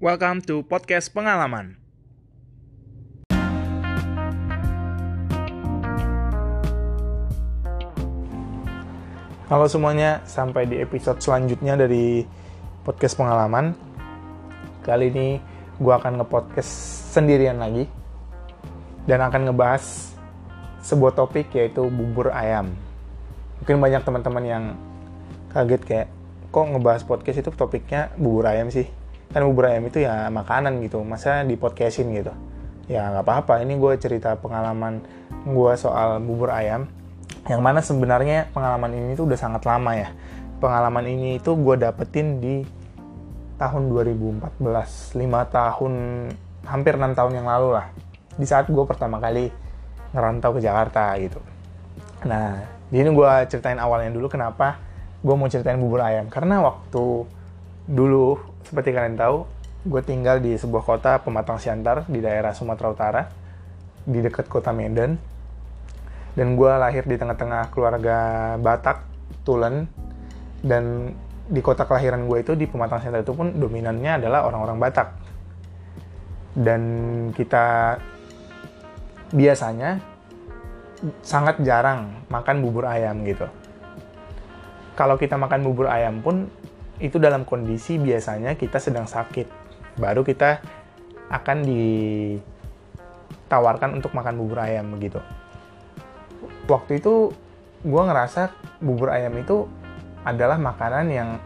Welcome to podcast pengalaman. Halo semuanya, sampai di episode selanjutnya dari podcast pengalaman. Kali ini gue akan nge-podcast sendirian lagi dan akan ngebahas sebuah topik yaitu bubur ayam. Mungkin banyak teman-teman yang kaget kayak kok ngebahas podcast itu topiknya bubur ayam sih kan bubur ayam itu ya makanan gitu masa di podcastin gitu. Ya nggak apa-apa. Ini gue cerita pengalaman gue soal bubur ayam. Yang mana sebenarnya pengalaman ini tuh udah sangat lama ya. Pengalaman ini itu gue dapetin di tahun 2014 5 tahun hampir 6 tahun yang lalu lah. Di saat gue pertama kali ngerantau ke Jakarta gitu. Nah di ini gue ceritain awalnya dulu kenapa gue mau ceritain bubur ayam. Karena waktu dulu seperti kalian tahu, gue tinggal di sebuah kota Pematang Siantar di daerah Sumatera Utara, di dekat kota Medan. Dan gue lahir di tengah-tengah keluarga Batak, Tulen, dan di kota kelahiran gue itu di Pematang Siantar itu pun dominannya adalah orang-orang Batak. Dan kita biasanya sangat jarang makan bubur ayam gitu. Kalau kita makan bubur ayam pun itu dalam kondisi biasanya kita sedang sakit. Baru kita akan ditawarkan untuk makan bubur ayam begitu. Waktu itu gue ngerasa bubur ayam itu adalah makanan yang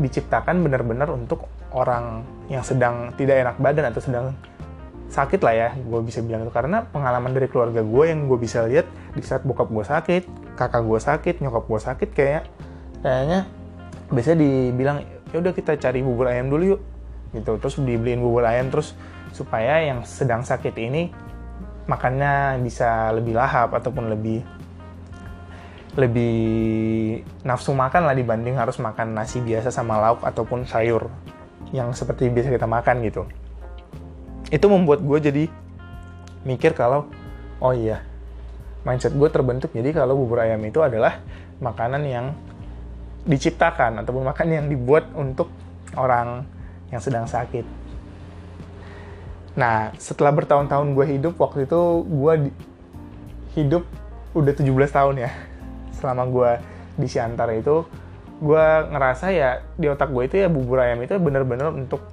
diciptakan benar-benar untuk orang yang sedang tidak enak badan atau sedang sakit lah ya gue bisa bilang itu karena pengalaman dari keluarga gue yang gue bisa lihat di saat bokap gue sakit kakak gue sakit nyokap gue sakit kayak kayaknya biasanya dibilang ya udah kita cari bubur ayam dulu yuk gitu. Terus dibeliin bubur ayam terus supaya yang sedang sakit ini makannya bisa lebih lahap ataupun lebih lebih nafsu makan lah dibanding harus makan nasi biasa sama lauk ataupun sayur yang seperti biasa kita makan gitu. Itu membuat gue jadi mikir kalau oh iya mindset gue terbentuk. Jadi kalau bubur ayam itu adalah makanan yang diciptakan ataupun makan yang dibuat untuk orang yang sedang sakit. Nah, setelah bertahun-tahun gue hidup, waktu itu gue hidup udah 17 tahun ya. Selama gue di Siantar itu, gue ngerasa ya di otak gue itu ya bubur ayam itu bener-bener untuk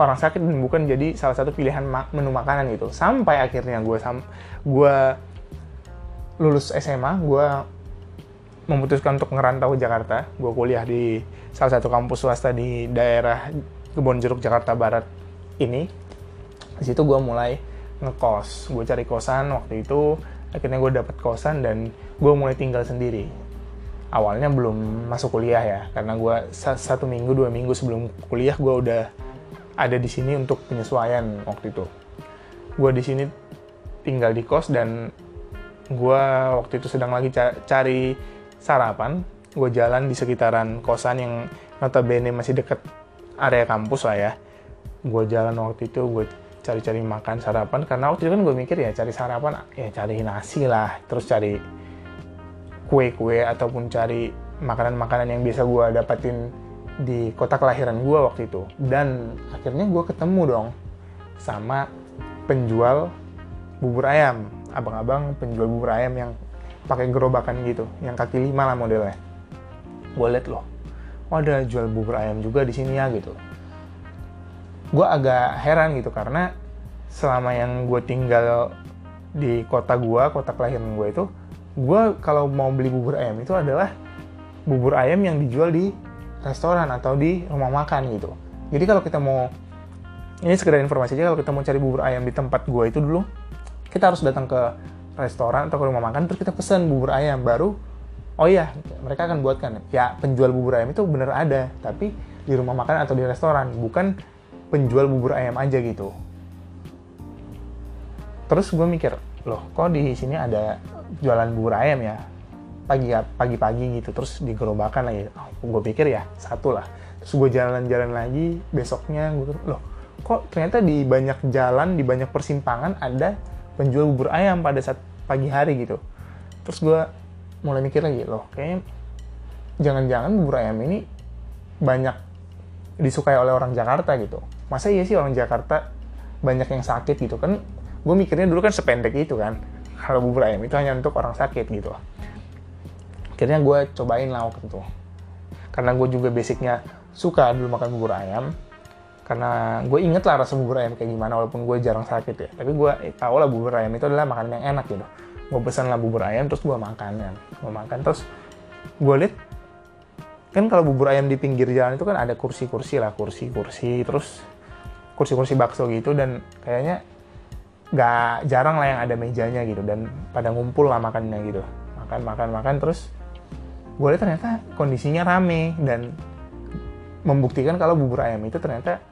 orang sakit dan bukan jadi salah satu pilihan menu makanan gitu. Sampai akhirnya gue sam gue lulus SMA, gue memutuskan untuk ngerantau Jakarta. Gue kuliah di salah satu kampus swasta di daerah Kebon Jeruk Jakarta Barat ini. Di situ gue mulai ngekos. Gue cari kosan waktu itu. Akhirnya gue dapet kosan dan gue mulai tinggal sendiri. Awalnya belum masuk kuliah ya, karena gue satu minggu dua minggu sebelum kuliah gue udah ada di sini untuk penyesuaian waktu itu. Gue di sini tinggal di kos dan gue waktu itu sedang lagi cari sarapan, gue jalan di sekitaran kosan yang notabene masih deket area kampus lah ya. Gue jalan waktu itu, gue cari-cari makan sarapan, karena waktu itu kan gue mikir ya cari sarapan, ya cari nasi lah, terus cari kue-kue ataupun cari makanan-makanan yang biasa gue dapetin di kota kelahiran gue waktu itu. Dan akhirnya gue ketemu dong sama penjual bubur ayam, abang-abang penjual bubur ayam yang pakai gerobakan gitu yang kaki lima lah modelnya. Gue liat loh oh ada jual bubur ayam juga di sini ya gitu. Gue agak heran gitu karena selama yang gue tinggal di kota gue kota kelahiran gue itu gue kalau mau beli bubur ayam itu adalah bubur ayam yang dijual di restoran atau di rumah makan gitu. Jadi kalau kita mau ini sekedar informasi aja kalau kita mau cari bubur ayam di tempat gue itu dulu kita harus datang ke restoran atau ke rumah makan terus kita pesan bubur ayam. Baru oh iya mereka akan buatkan. Ya penjual bubur ayam itu bener ada tapi di rumah makan atau di restoran bukan penjual bubur ayam aja gitu. Terus gue mikir loh kok di sini ada jualan bubur ayam ya? Pagi pagi-pagi gitu terus digerobakan lagi. Oh, gue pikir ya satu lah. Terus gue jalan-jalan lagi besoknya gue loh kok ternyata di banyak jalan di banyak persimpangan ada penjual bubur ayam pada saat pagi hari gitu. Terus gue mulai mikir lagi loh kayaknya jangan-jangan bubur ayam ini banyak disukai oleh orang Jakarta gitu. Masa iya sih orang Jakarta banyak yang sakit gitu? Kan gue mikirnya dulu kan sependek itu kan. Kalau bubur ayam itu hanya untuk orang sakit gitu. Akhirnya gue cobain lah waktu itu. Karena gue juga basicnya suka dulu makan bubur ayam karena gue inget lah rasa bubur ayam kayak gimana walaupun gue jarang sakit ya. Tapi gue tahu lah bubur ayam itu adalah makanan yang enak gitu. Gue pesan lah bubur ayam terus gue makan kan gue makan terus gue liat kan kalau bubur ayam di pinggir jalan itu kan ada kursi-kursi lah kursi-kursi terus kursi-kursi bakso gitu dan kayaknya nggak jarang lah yang ada mejanya gitu dan pada ngumpul lah makannya gitu. Makan makan makan terus gue lihat ternyata kondisinya rame dan membuktikan kalau bubur ayam itu ternyata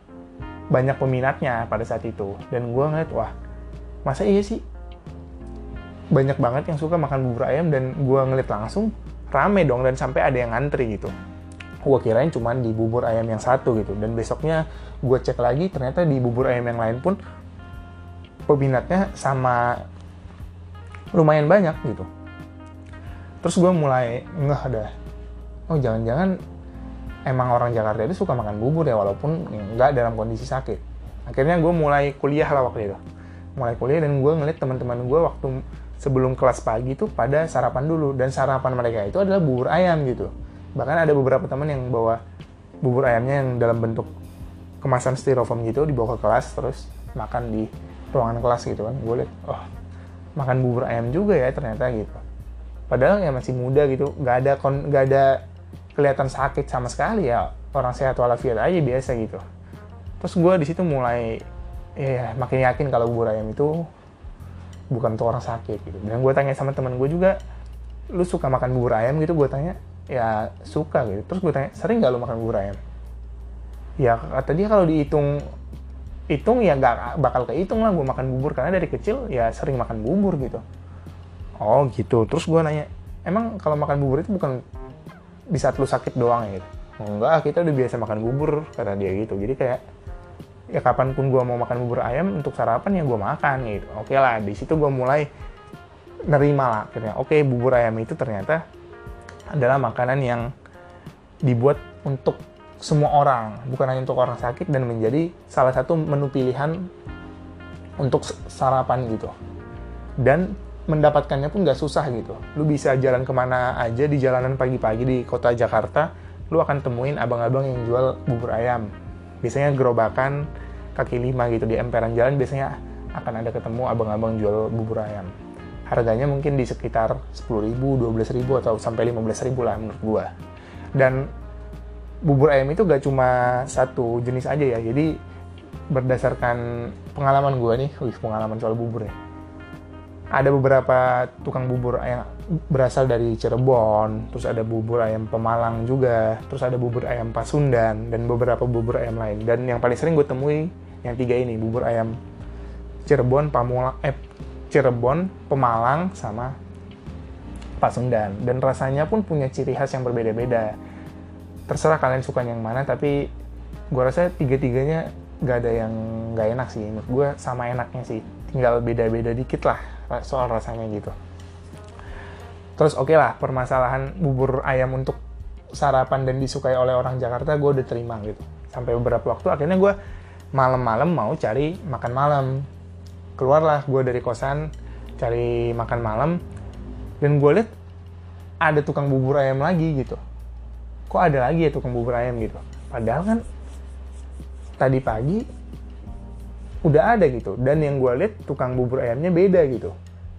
banyak peminatnya pada saat itu. Dan gue ngeliat wah masa iya sih? Banyak banget yang suka makan bubur ayam dan gue ngeliat langsung rame dong dan sampai ada yang ngantri gitu. Gue kirain cuma di bubur ayam yang satu gitu. Dan besoknya gue cek lagi ternyata di bubur ayam yang lain pun peminatnya sama lumayan banyak gitu. Terus gue mulai ngeh ada oh jangan-jangan emang orang Jakarta itu suka makan bubur ya walaupun nggak dalam kondisi sakit. Akhirnya gue mulai kuliah lah waktu itu. Mulai kuliah dan gue ngeliat teman-teman gue waktu sebelum kelas pagi tuh pada sarapan dulu. Dan sarapan mereka itu adalah bubur ayam gitu. Bahkan ada beberapa teman yang bawa bubur ayamnya yang dalam bentuk kemasan styrofoam gitu dibawa ke kelas terus makan di ruangan kelas gitu kan. Gue liat oh makan bubur ayam juga ya ternyata gitu. Padahal ya masih muda gitu nggak ada nggak ada kelihatan sakit sama sekali ya orang sehat walafiat aja biasa gitu. Terus gue di situ mulai ya makin yakin kalau bubur ayam itu bukan untuk orang sakit gitu. Dan gue tanya sama teman gue juga lu suka makan bubur ayam? Gitu gue tanya. Ya suka gitu. Terus gue tanya sering gak lo makan bubur ayam? Ya kata dia kalau dihitung hitung ya gak bakal kehitung lah gue makan bubur. Karena dari kecil ya sering makan bubur gitu. Oh gitu. Terus gue nanya emang kalau makan bubur itu bukan di saat lu sakit doang ya gitu. Enggak kita udah biasa makan bubur kata dia gitu. Jadi kayak ya kapan pun gue mau makan bubur ayam untuk sarapan ya gue makan gitu. Oke lah di situ gue mulai nerima lah akhirnya. Oke bubur ayam itu ternyata adalah makanan yang dibuat untuk semua orang, bukan hanya untuk orang sakit dan menjadi salah satu menu pilihan untuk sarapan gitu. Dan mendapatkannya pun nggak susah gitu. Lu bisa jalan ke mana aja di jalanan pagi-pagi di kota Jakarta, lu akan temuin abang-abang yang jual bubur ayam. Biasanya gerobakan kaki lima gitu di emperan jalan biasanya akan ada ketemu abang-abang jual bubur ayam harganya mungkin di sekitar 10.000, 12.000 atau sampai 15.000 lah menurut gua. Dan bubur ayam itu gak cuma satu jenis aja ya. Jadi berdasarkan pengalaman gua nih, wih pengalaman soal bubur ya. Ada beberapa tukang bubur ayam berasal dari Cirebon, terus ada bubur ayam Pemalang juga, terus ada bubur ayam Pasundan, dan beberapa bubur ayam lain. Dan yang paling sering gue temui yang tiga ini, bubur ayam Cirebon, Pamulang, eh, Cirebon, Pemalang, sama Pasundan. Dan rasanya pun punya ciri khas yang berbeda-beda. Terserah kalian suka yang mana, tapi gue rasa tiga-tiganya gak ada yang gak enak sih. Menurut gue sama enaknya sih. Tinggal beda-beda dikit lah soal rasanya gitu. Terus oke okay lah, permasalahan bubur ayam untuk sarapan dan disukai oleh orang Jakarta gue udah terima gitu. Sampai beberapa waktu akhirnya gue malam-malam mau cari makan malam keluarlah gue dari kosan cari makan malam dan gue lihat ada tukang bubur ayam lagi gitu kok ada lagi ya tukang bubur ayam gitu padahal kan tadi pagi udah ada gitu. Dan yang gue lihat tukang bubur ayamnya beda gitu.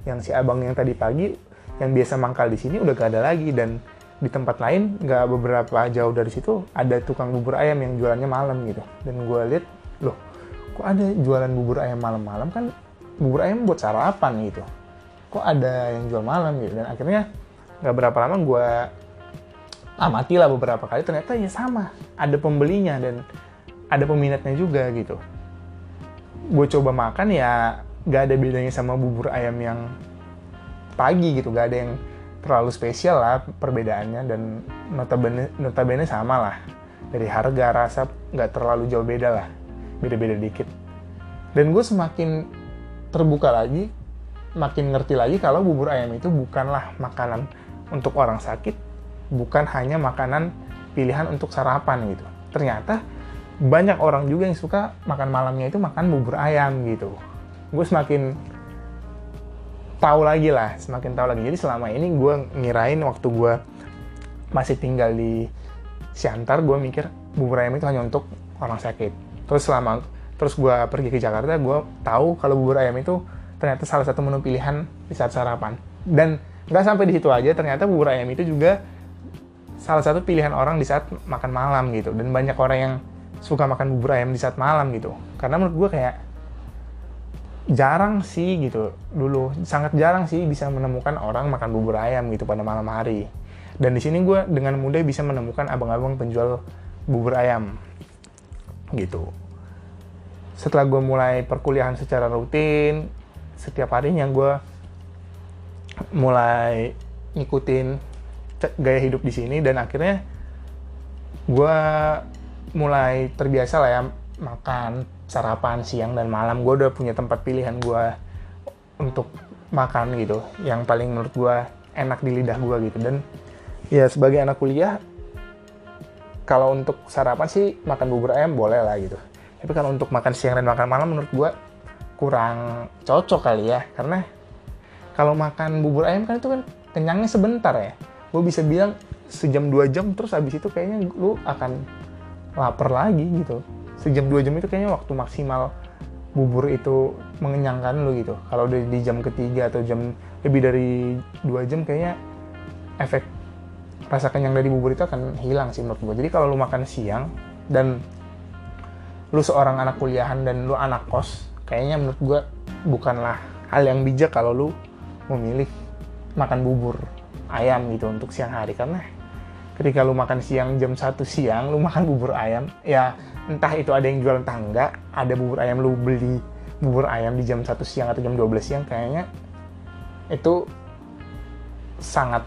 Yang si abang yang tadi pagi yang biasa mangkal di sini udah gak ada lagi. Dan di tempat lain nggak beberapa jauh dari situ ada tukang bubur ayam yang jualannya malam gitu. Dan gue lihat loh kok ada jualan bubur ayam malam-malam? Kan bubur ayam buat sarapan gitu. Kok ada yang jual malam gitu? Dan akhirnya nggak berapa lama gue amati lah beberapa kali ternyata ya sama. Ada pembelinya dan ada peminatnya juga gitu gue coba makan ya gak ada bedanya sama bubur ayam yang pagi gitu. Gak ada yang terlalu spesial lah perbedaannya dan notabene notabene sama lah. Dari harga rasa nggak terlalu jauh beda lah. Beda-beda dikit. Dan gue semakin terbuka lagi, makin ngerti lagi kalau bubur ayam itu bukanlah makanan untuk orang sakit, bukan hanya makanan pilihan untuk sarapan gitu. Ternyata banyak orang juga yang suka makan malamnya itu makan bubur ayam gitu. Gue semakin tahu lagi lah semakin tahu lagi. Jadi selama ini gue ngirain waktu gue masih tinggal di Siantar gue mikir bubur ayam itu hanya untuk orang sakit. Terus selama terus gue pergi ke Jakarta gue tahu kalau bubur ayam itu ternyata salah satu menu pilihan di saat sarapan. Dan nggak sampai di situ aja ternyata bubur ayam itu juga salah satu pilihan orang di saat makan malam gitu. Dan banyak orang yang suka makan bubur ayam di saat malam gitu. Karena menurut gue kayak jarang sih gitu. Dulu sangat jarang sih bisa menemukan orang makan bubur ayam gitu pada malam hari. Dan di sini gue dengan mudah bisa menemukan abang-abang penjual bubur ayam gitu. Setelah gue mulai perkuliahan secara rutin setiap harinya gue mulai ngikutin gaya hidup di sini dan akhirnya gue mulai terbiasa lah ya makan sarapan siang dan malam. Gue udah punya tempat pilihan gue untuk makan gitu yang paling menurut gue enak di lidah gue gitu. Dan ya sebagai anak kuliah kalau untuk sarapan sih makan bubur ayam boleh lah gitu. Tapi kalau untuk makan siang dan makan malam menurut gue kurang cocok kali ya. Karena kalau makan bubur ayam kan itu kan kenyangnya sebentar ya. Gue bisa bilang sejam dua jam terus habis itu kayaknya lu akan lapar lagi gitu. Sejam dua jam itu kayaknya waktu maksimal bubur itu mengenyangkan lu gitu. Kalau udah di jam ketiga atau jam lebih dari dua jam kayaknya efek rasa kenyang dari bubur itu akan hilang sih menurut gue jadi kalau lu makan siang dan lu seorang anak kuliahan dan lu anak kos kayaknya menurut gue bukanlah hal yang bijak kalau lu memilih makan bubur ayam gitu untuk siang hari. Karena ketika lu makan siang jam 1 siang lu makan bubur ayam ya entah itu ada yang jual entah enggak ada bubur ayam lu beli bubur ayam di jam 1 siang atau jam 12 siang kayaknya itu sangat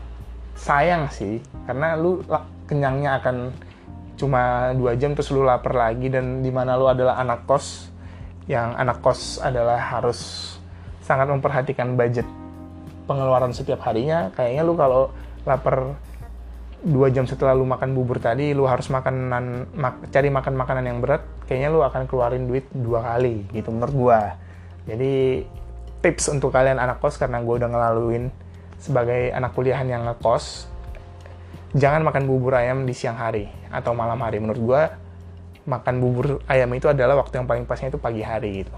sayang sih. Karena lu kenyangnya akan cuma dua jam terus lu lapar lagi dan di mana lu adalah anak kos yang anak kos adalah harus sangat memperhatikan budget pengeluaran setiap harinya. Kayaknya lu kalau lapar dua jam setelah lu makan bubur tadi lu harus makanan mak, cari makan makanan yang berat kayaknya lu akan keluarin duit dua kali gitu menurut gua. Jadi tips untuk kalian anak kos karena gue udah ngelaluin sebagai anak kuliahan yang ngekos jangan makan bubur ayam di siang hari atau malam hari. Menurut gua makan bubur ayam itu adalah waktu yang paling pasnya itu pagi hari gitu.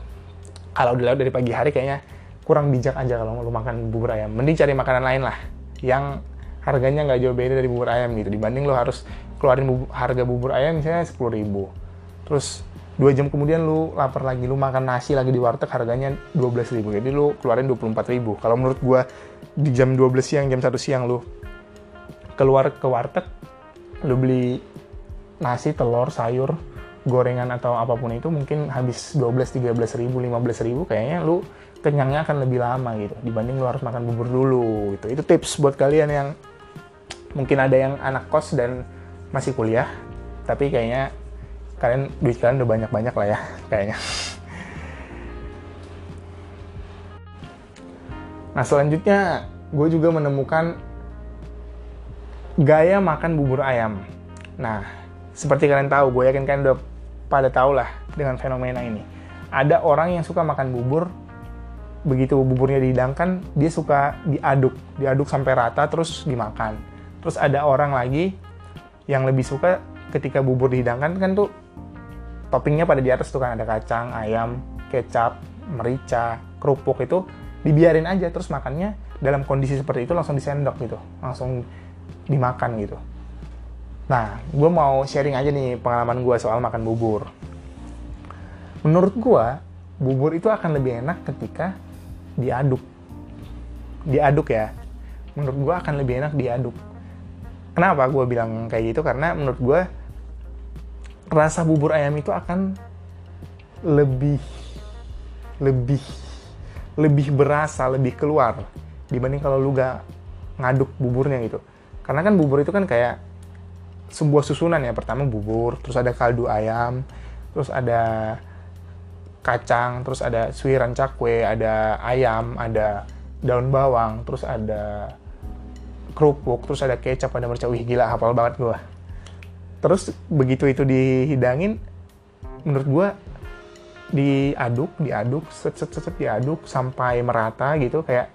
Kalau dilihat dari pagi hari kayaknya kurang bijak aja kalau lu makan bubur ayam. Mending cari makanan lain lah yang harganya nggak jauh beda dari bubur ayam gitu. Dibanding lo harus keluarin bubur, harga bubur ayam misalnya sepuluh ribu. Terus dua jam kemudian lu lapar lagi lu makan nasi lagi di warteg harganya dua belas ribu. Jadi lu keluarin dua puluh empat ribu. Kalau menurut gua di jam 12 siang jam satu siang lu keluar ke warteg lu beli nasi telur sayur gorengan atau apa pun itu mungkin habis 12 13 ribu 15 ribu kayaknya lu kenyangnya akan lebih lama gitu. Dibanding lu harus makan bubur dulu gitu. Itu tips buat kalian yang mungkin ada yang anak kos dan masih kuliah tapi kayaknya kalian duit kalian udah banyak-banyak lah ya kayaknya. Nah selanjutnya gue juga menemukan gaya makan bubur ayam. Nah seperti kalian tahu gue yakin kalian udah pada tahu lah dengan fenomena ini. Ada orang yang suka makan bubur begitu buburnya dihidangkan dia suka diaduk. Diaduk sampai rata terus dimakan terus ada orang lagi yang lebih suka ketika bubur dihidangkan kan tuh toppingnya pada di atas tuh kan ada kacang ayam kecap merica kerupuk itu dibiarin aja terus makannya dalam kondisi seperti itu langsung disendok gitu langsung dimakan gitu. Nah gue mau sharing aja nih pengalaman gue soal makan bubur. Menurut gue bubur itu akan lebih enak ketika diaduk. Diaduk ya. Menurut gue akan lebih enak diaduk kenapa gue bilang kayak gitu? Karena menurut gue rasa bubur ayam itu akan lebih lebih lebih berasa lebih keluar dibanding kalau lu gak ngaduk buburnya gitu. Karena kan bubur itu kan kayak sebuah susunan ya. Pertama bubur terus ada kaldu ayam terus ada kacang, terus ada suiran cakwe, ada ayam, ada daun bawang, terus ada kerupuk, terus ada kecap, ada merica. Wih gila, hafal banget gue. Terus begitu itu dihidangin, menurut gue diaduk diaduk set set set, set diaduk sampai merata gitu kayak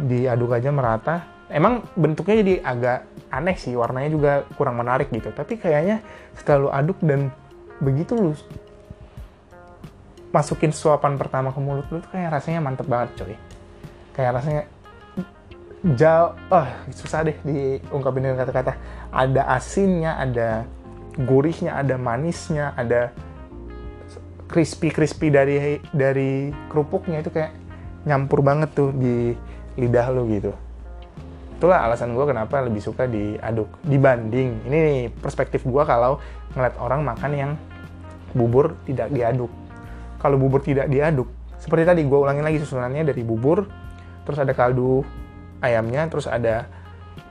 diaduk aja merata emang bentuknya jadi agak aneh sih warnanya juga kurang menarik gitu tapi kayaknya setelah aduk dan begitu lu masukin suapan pertama ke mulut lu tuh kayak rasanya mantep banget coy kayak rasanya jauh oh susah deh diungkapin dengan kata-kata. Ada asinnya ada gurihnya ada manisnya ada crispy crispy dari dari kerupuknya itu kayak nyampur banget tuh di lidah lu gitu. Itulah alasan gue kenapa lebih suka diaduk dibanding. Ini nih perspektif gue kalau ngeliat orang makan yang bubur tidak diaduk. Kalau bubur tidak diaduk seperti tadi gue ulangin lagi susunannya dari bubur terus ada kaldu ayamnya terus ada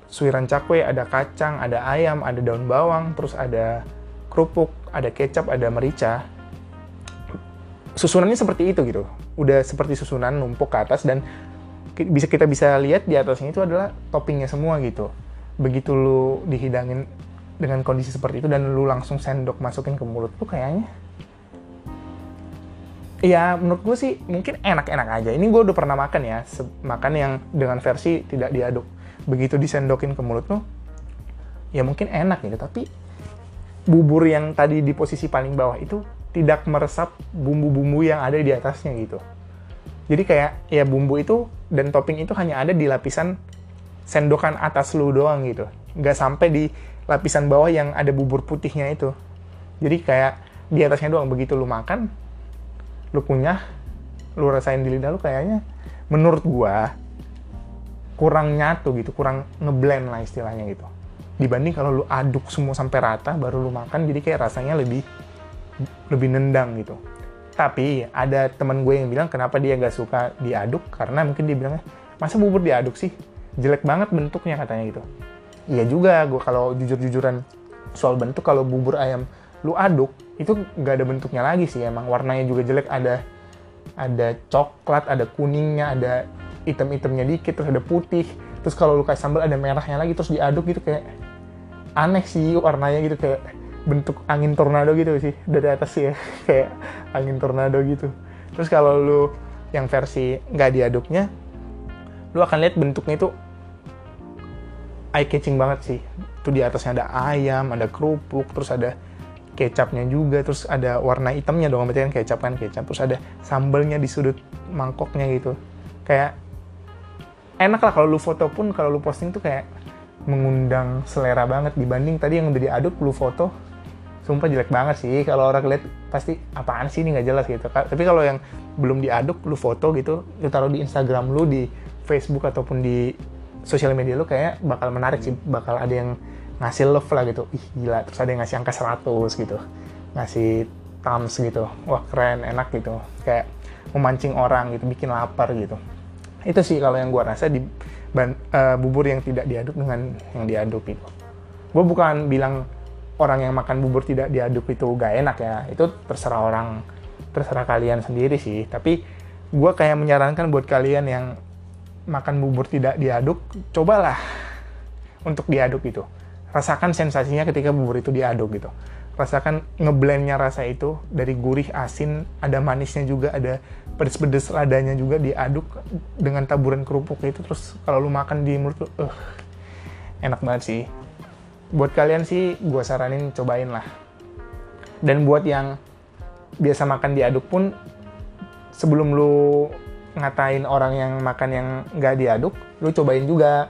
suiran cakwe ada kacang ada ayam ada daun bawang terus ada kerupuk ada kecap ada merica. Susunannya seperti itu gitu. Udah seperti susunan numpuk ke atas dan bisa kita bisa lihat di atasnya itu adalah toppingnya semua gitu. Begitu lu dihidangin dengan kondisi seperti itu dan lu langsung sendok masukin ke mulut tuh kayaknya ya menurut gue sih mungkin enak-enak aja ini gue udah pernah makan ya makan yang dengan versi tidak diaduk begitu disendokin ke mulut tuh ya mungkin enak gitu tapi bubur yang tadi di posisi paling bawah itu tidak meresap bumbu-bumbu yang ada di atasnya gitu jadi kayak ya bumbu itu dan topping itu hanya ada di lapisan sendokan atas lu doang gitu. Nggak sampai di lapisan bawah yang ada bubur putihnya itu. Jadi kayak di atasnya doang. Begitu lu makan, lu kunyah, lu rasain di lidah lu kayaknya menurut gua kurang nyatu gitu, kurang ngeblend lah istilahnya gitu. Dibanding kalau lu aduk semua sampai rata baru lu makan jadi kayak rasanya lebih lebih nendang gitu. Tapi ada teman gue yang bilang kenapa dia gak suka diaduk karena mungkin dia bilangnya masa bubur diaduk sih jelek banget bentuknya katanya gitu. Iya juga gue kalau jujur-jujuran soal bentuk kalau bubur ayam lu aduk itu gak ada bentuknya lagi sih emang warnanya juga jelek ada ada coklat ada kuningnya ada item-itemnya dikit terus ada putih terus kalau lu kasih sambal ada merahnya lagi terus diaduk gitu kayak aneh sih warnanya gitu kayak bentuk angin tornado gitu sih dari atas sih ya kayak angin tornado gitu. Terus kalau lu yang versi nggak diaduknya lu akan lihat bentuknya itu eye catching banget sih. Tuh di atasnya ada ayam ada kerupuk terus ada kecapnya juga terus ada warna hitamnya dong berarti kan kecap kan kecap. Terus ada sambelnya di sudut mangkoknya gitu. Kayak enak lah kalau lu foto pun kalau lu posting tuh kayak mengundang selera banget. Dibanding tadi yang udah diaduk lu foto sumpah jelek banget sih. Kalau orang lihat pasti apaan sih ini? Nggak jelas gitu. Tapi kalau yang belum diaduk lu foto gitu lu taruh di Instagram lu di Facebook ataupun di sosial media lu kayak bakal menarik sih. Bakal ada yang ngasih love lah gitu. Ih gila. Terus ada yang ngasih angka 100 gitu. Ngasih thumbs gitu. Wah keren enak gitu. Kayak memancing orang gitu bikin lapar gitu. Itu sih kalau yang gua rasa di uh, bubur yang tidak diaduk dengan yang diaduk gitu. Gue bukan bilang orang yang makan bubur tidak diaduk itu gak enak ya. Itu terserah orang terserah kalian sendiri sih. Tapi gue kayak menyarankan buat kalian yang makan bubur tidak diaduk cobalah untuk diaduk itu rasakan sensasinya ketika bubur itu diaduk gitu. Rasakan ngeblendnya rasa itu dari gurih asin ada manisnya juga ada pedes-pedes ladanya juga diaduk dengan taburan kerupuk itu terus kalau lu makan di mulut tuh uh, enak banget sih. Buat kalian sih gue saranin cobain lah. Dan buat yang biasa makan diaduk pun sebelum lu ngatain orang yang makan yang nggak diaduk lu cobain juga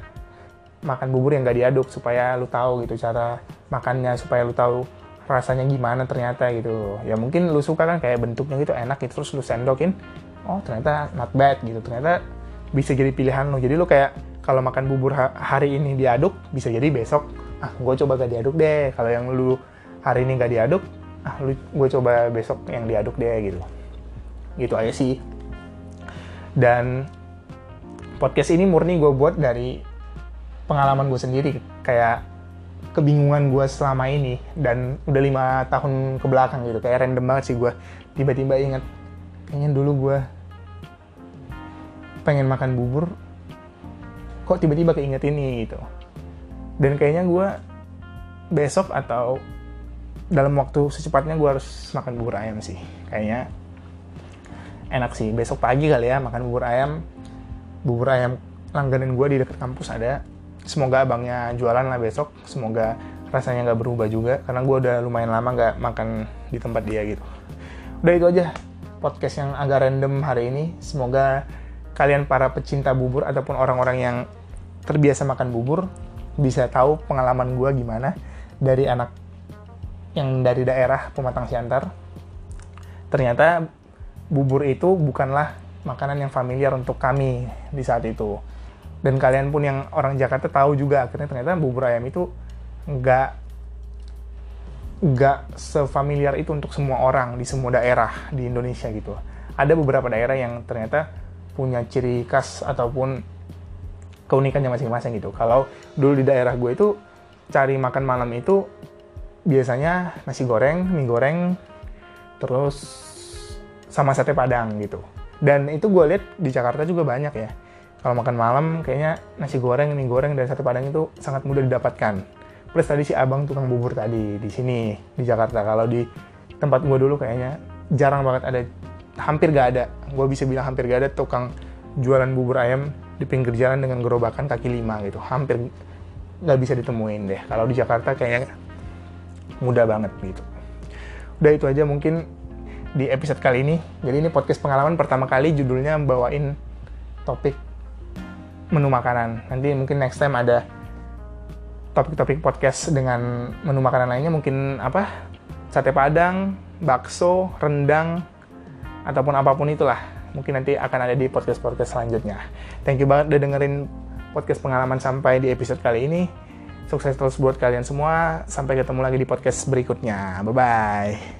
makan bubur yang nggak diaduk supaya lu tahu gitu cara makannya supaya lu tahu rasanya gimana ternyata gitu. Ya mungkin lu suka kan kayak bentuknya gitu enak gitu terus lu sendokin oh ternyata not bad gitu. Ternyata bisa jadi pilihan lu. Jadi lu kayak kalau makan bubur hari ini diaduk bisa jadi besok ah gue coba gak diaduk deh. Kalau yang lu hari ini gak diaduk ah lu gue coba besok yang diaduk deh gitu. Gitu aja sih. Dan podcast ini murni gue buat dari pengalaman gue sendiri kayak kebingungan gue selama ini dan udah lima tahun ke belakang gitu kayak random banget sih gue tiba-tiba inget kayaknya dulu gue pengen makan bubur kok tiba-tiba keinget ini gitu. Dan kayaknya gue besok atau dalam waktu secepatnya gue harus makan bubur ayam sih. Kayaknya enak sih. Besok pagi kali ya makan bubur ayam. Bubur ayam langganan gue di dekat kampus ada semoga abangnya jualan lah besok. Semoga rasanya nggak berubah juga. Karena gue udah lumayan lama nggak makan di tempat dia gitu. Udah itu aja podcast yang agak random hari ini. Semoga kalian para pecinta bubur ataupun orang-orang yang terbiasa makan bubur bisa tahu pengalaman gue gimana dari anak yang dari daerah Pematang Siantar. Ternyata bubur itu bukanlah makanan yang familiar untuk kami di saat itu dan kalian pun yang orang Jakarta tahu juga akhirnya ternyata bubur ayam itu nggak nggak sefamiliar itu untuk semua orang di semua daerah di Indonesia gitu. Ada beberapa daerah yang ternyata punya ciri khas ataupun keunikannya masing-masing gitu. Kalau dulu di daerah gue itu cari makan malam itu biasanya nasi goreng, mie goreng, terus sama sate padang gitu. Dan itu gue lihat di Jakarta juga banyak ya. Kalau makan malam kayaknya nasi goreng, mie goreng, dan sate padang itu sangat mudah didapatkan. Plus tadi si abang tukang bubur tadi di sini di Jakarta. Kalau di tempat gue dulu kayaknya jarang banget ada hampir gak ada. Gue bisa bilang hampir gak ada tukang jualan bubur ayam di pinggir jalan dengan gerobakan kaki lima gitu. Hampir nggak bisa ditemuin deh. Kalau di Jakarta kayaknya mudah banget gitu. Udah itu aja mungkin di episode kali ini. Jadi ini podcast pengalaman pertama kali judulnya bawain topik menu makanan nanti mungkin next time ada topik-topik podcast dengan menu makanan lainnya mungkin apa sate padang, bakso, rendang ataupun apa pun itulah mungkin nanti akan ada di podcast-podcast selanjutnya. Thank you banget udah dengerin podcast pengalaman sampai di episode kali ini. Sukses terus buat kalian semua. Sampai ketemu lagi di podcast berikutnya. Bye bye.